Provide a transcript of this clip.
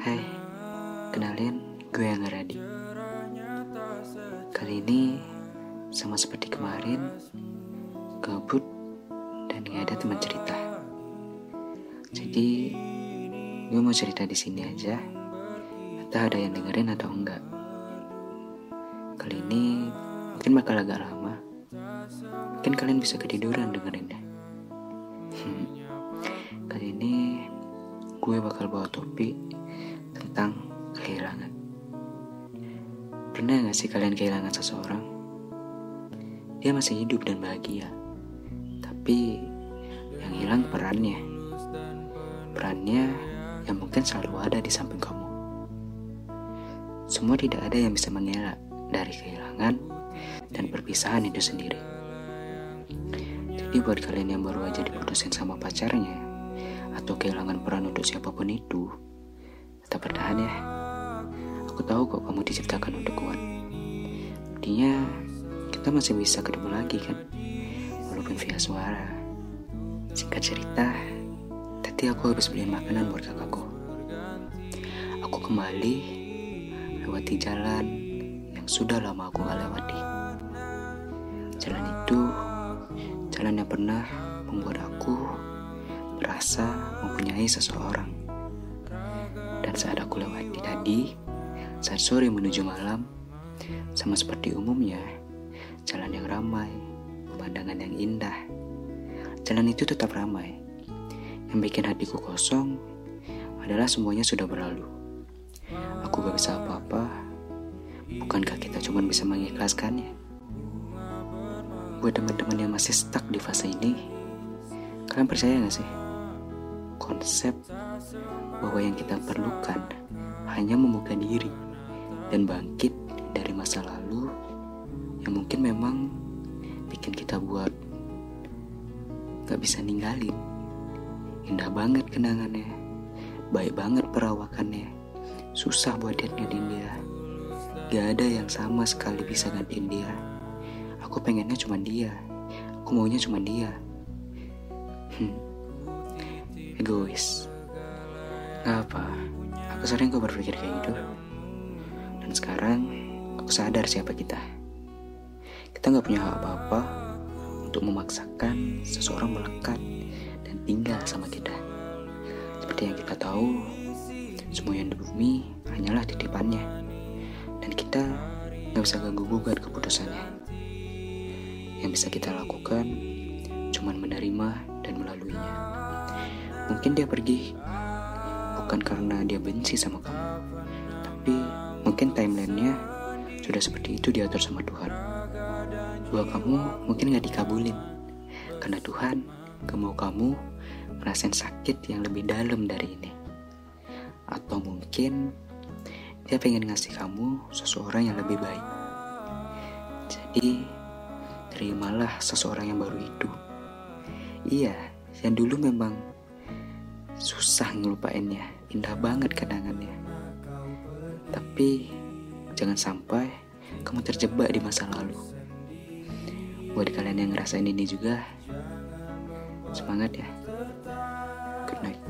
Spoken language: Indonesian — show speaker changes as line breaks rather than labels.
Hai, kenalin gue yang Radi. Kali ini sama seperti kemarin, gabut dan gak ada teman cerita. Jadi gue mau cerita di sini aja. Entah ada yang dengerin atau enggak. Kali ini mungkin bakal agak lama. Mungkin kalian bisa ketiduran dengerin deh. Hmm, kali ini gue bakal bawa topik tentang kehilangan. Pernah gak sih kalian kehilangan seseorang? Dia masih hidup dan bahagia. Tapi yang hilang perannya. Perannya yang mungkin selalu ada di samping kamu. Semua tidak ada yang bisa mengelak dari kehilangan dan perpisahan itu sendiri. Jadi buat kalian yang baru aja diputusin sama pacarnya atau kehilangan peran untuk siapa pun itu, tetap bertahan ya. Aku tahu kok kamu diciptakan untuk kuat. Buktinya kita masih bisa ketemu lagi kan, walaupun via suara. Singkat cerita, tadi aku habis beliin makanan buat kakakku. Aku kembali lewati jalan yang sudah lama aku gak lewati. Jalan itu, jalan yang pernah membuat aku merasa mempunyai seseorang. Dan saat aku lewati tadi, saat sore menuju malam, sama seperti umumnya, jalan yang ramai, pemandangan yang indah. Jalan itu tetap ramai. Yang bikin hatiku kosong adalah semuanya sudah berlalu. Aku gak bisa apa-apa. Bukankah kita cuma bisa mengikhlaskannya? Buat teman-teman yang masih stuck di fase ini, kalian percaya gak sih? Konsep bahwa yang kita perlukan hanya membuka diri dan bangkit dari masa lalu yang mungkin memang bikin kita buat gak bisa ninggalin. Indah banget kenangannya, baik banget perawakannya, susah buat gantiin dia. Gak ada yang sama sekali bisa gantiin dia. Aku pengennya cuma dia, aku maunya cuma dia. Hmm. Egois. Gak apa, aku sering kok berpikir kayak gitu. Dan sekarang aku sadar siapa kita. Kita gak punya hak apa-apa untuk memaksakan seseorang melekat dan tinggal sama kita. Seperti yang kita tahu, semua yang di bumi hanyalah titipannya. Dan kita gak bisa ganggu gugat keputusannya. Yang bisa kita lakukan cuman menerima dan melaluinya. Mungkin dia pergi bukan karena dia benci sama kamu, tapi mungkin timelinenya sudah seperti itu diatur sama Tuhan. Doa kamu mungkin gak dikabulin karena Tuhan gak mau kamu ngerasain sakit yang lebih dalam dari ini. Atau mungkin dia pengen ngasih kamu seseorang yang lebih baik. Jadi, terimalah seseorang yang baru itu. Iya, yang dulu memang Susah ngelupainnya, indah banget kenangannya. Tapi jangan sampai kamu terjebak di masa lalu. Buat kalian yang ngerasain ini juga, semangat ya. Good night.